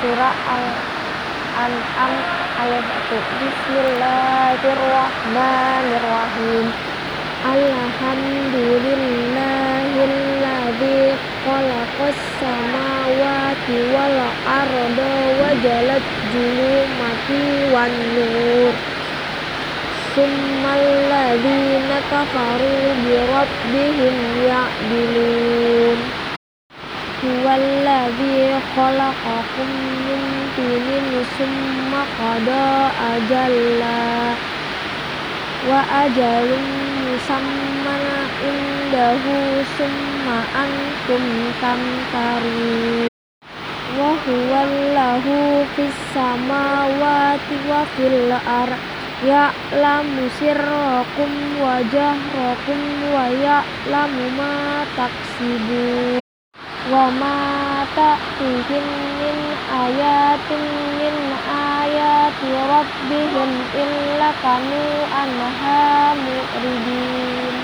surah Al-An'am ayat 1 Bismillahirrahmanirrahim. Alhamdulillahilladzi khalaqas samawati wal arda wa jalat julumati wan nur. Summalladzina kafaru bi rabbihim ya'dilun Huwallazi khalaqakum min tinin summa qada ajalla wa ajalun musamman indahu summa antum tamtarun. Wa huwallahu fis samawati wa fil ar ya'lamu sirrakum wa jahrakum wa ya'lamu ma wa ma ta'tihim min ayatin min ayati rabbihim illa kanu anha mu'ridin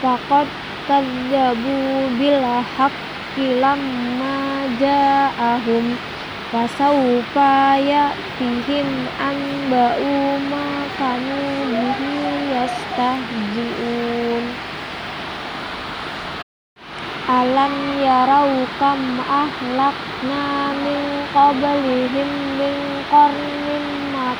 faqad kadzabu bil haqqi lamma ja'ahum fasawfa ya'tihim anba'u ma kanu bihi yastahzi'un Alam yarau kam ahlakna min qablihim min qarnin mak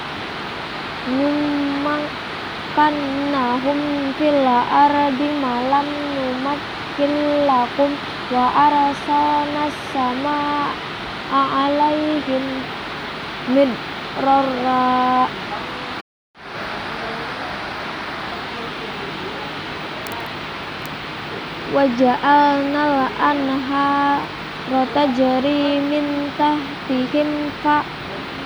numakkannahum fil ardi malam numakkin lakum wa arsalna samaa alaihim midrara waja'alna al-anhara tajri min tahtihim fa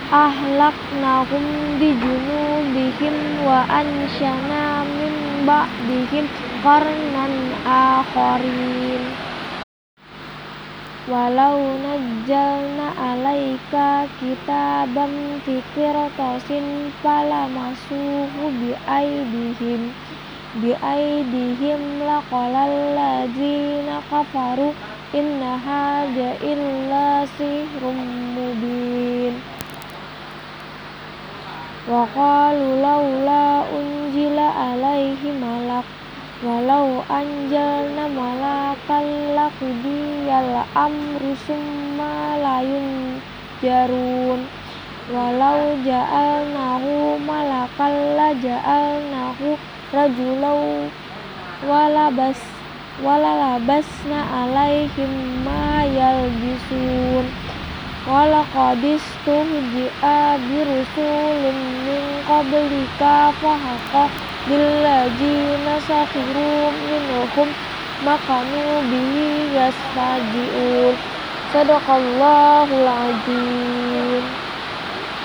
ahlaknahum bijunubihim wa anshana min ba'dihim qarnan akharin. Walau nazzalna alaika kitaban fi qirtasin falamasuhu bi aidihim bi aidihim laqalal ladzina kafaru inna hadza illa sihrun mubin wa qalu laula unzila alaihi malak walau anjalna malakan laqudiyal amru summa layun jarun walau ja'alnahu malakan la ja'alnahu rajulau walabas walalabasna alaihim ma yalbisun. Walaqad istuhzi'a birusulin min qablika fahaqqa billadzina sakhiru minhum makanu bihi yastahzi'un sadaqallahul azim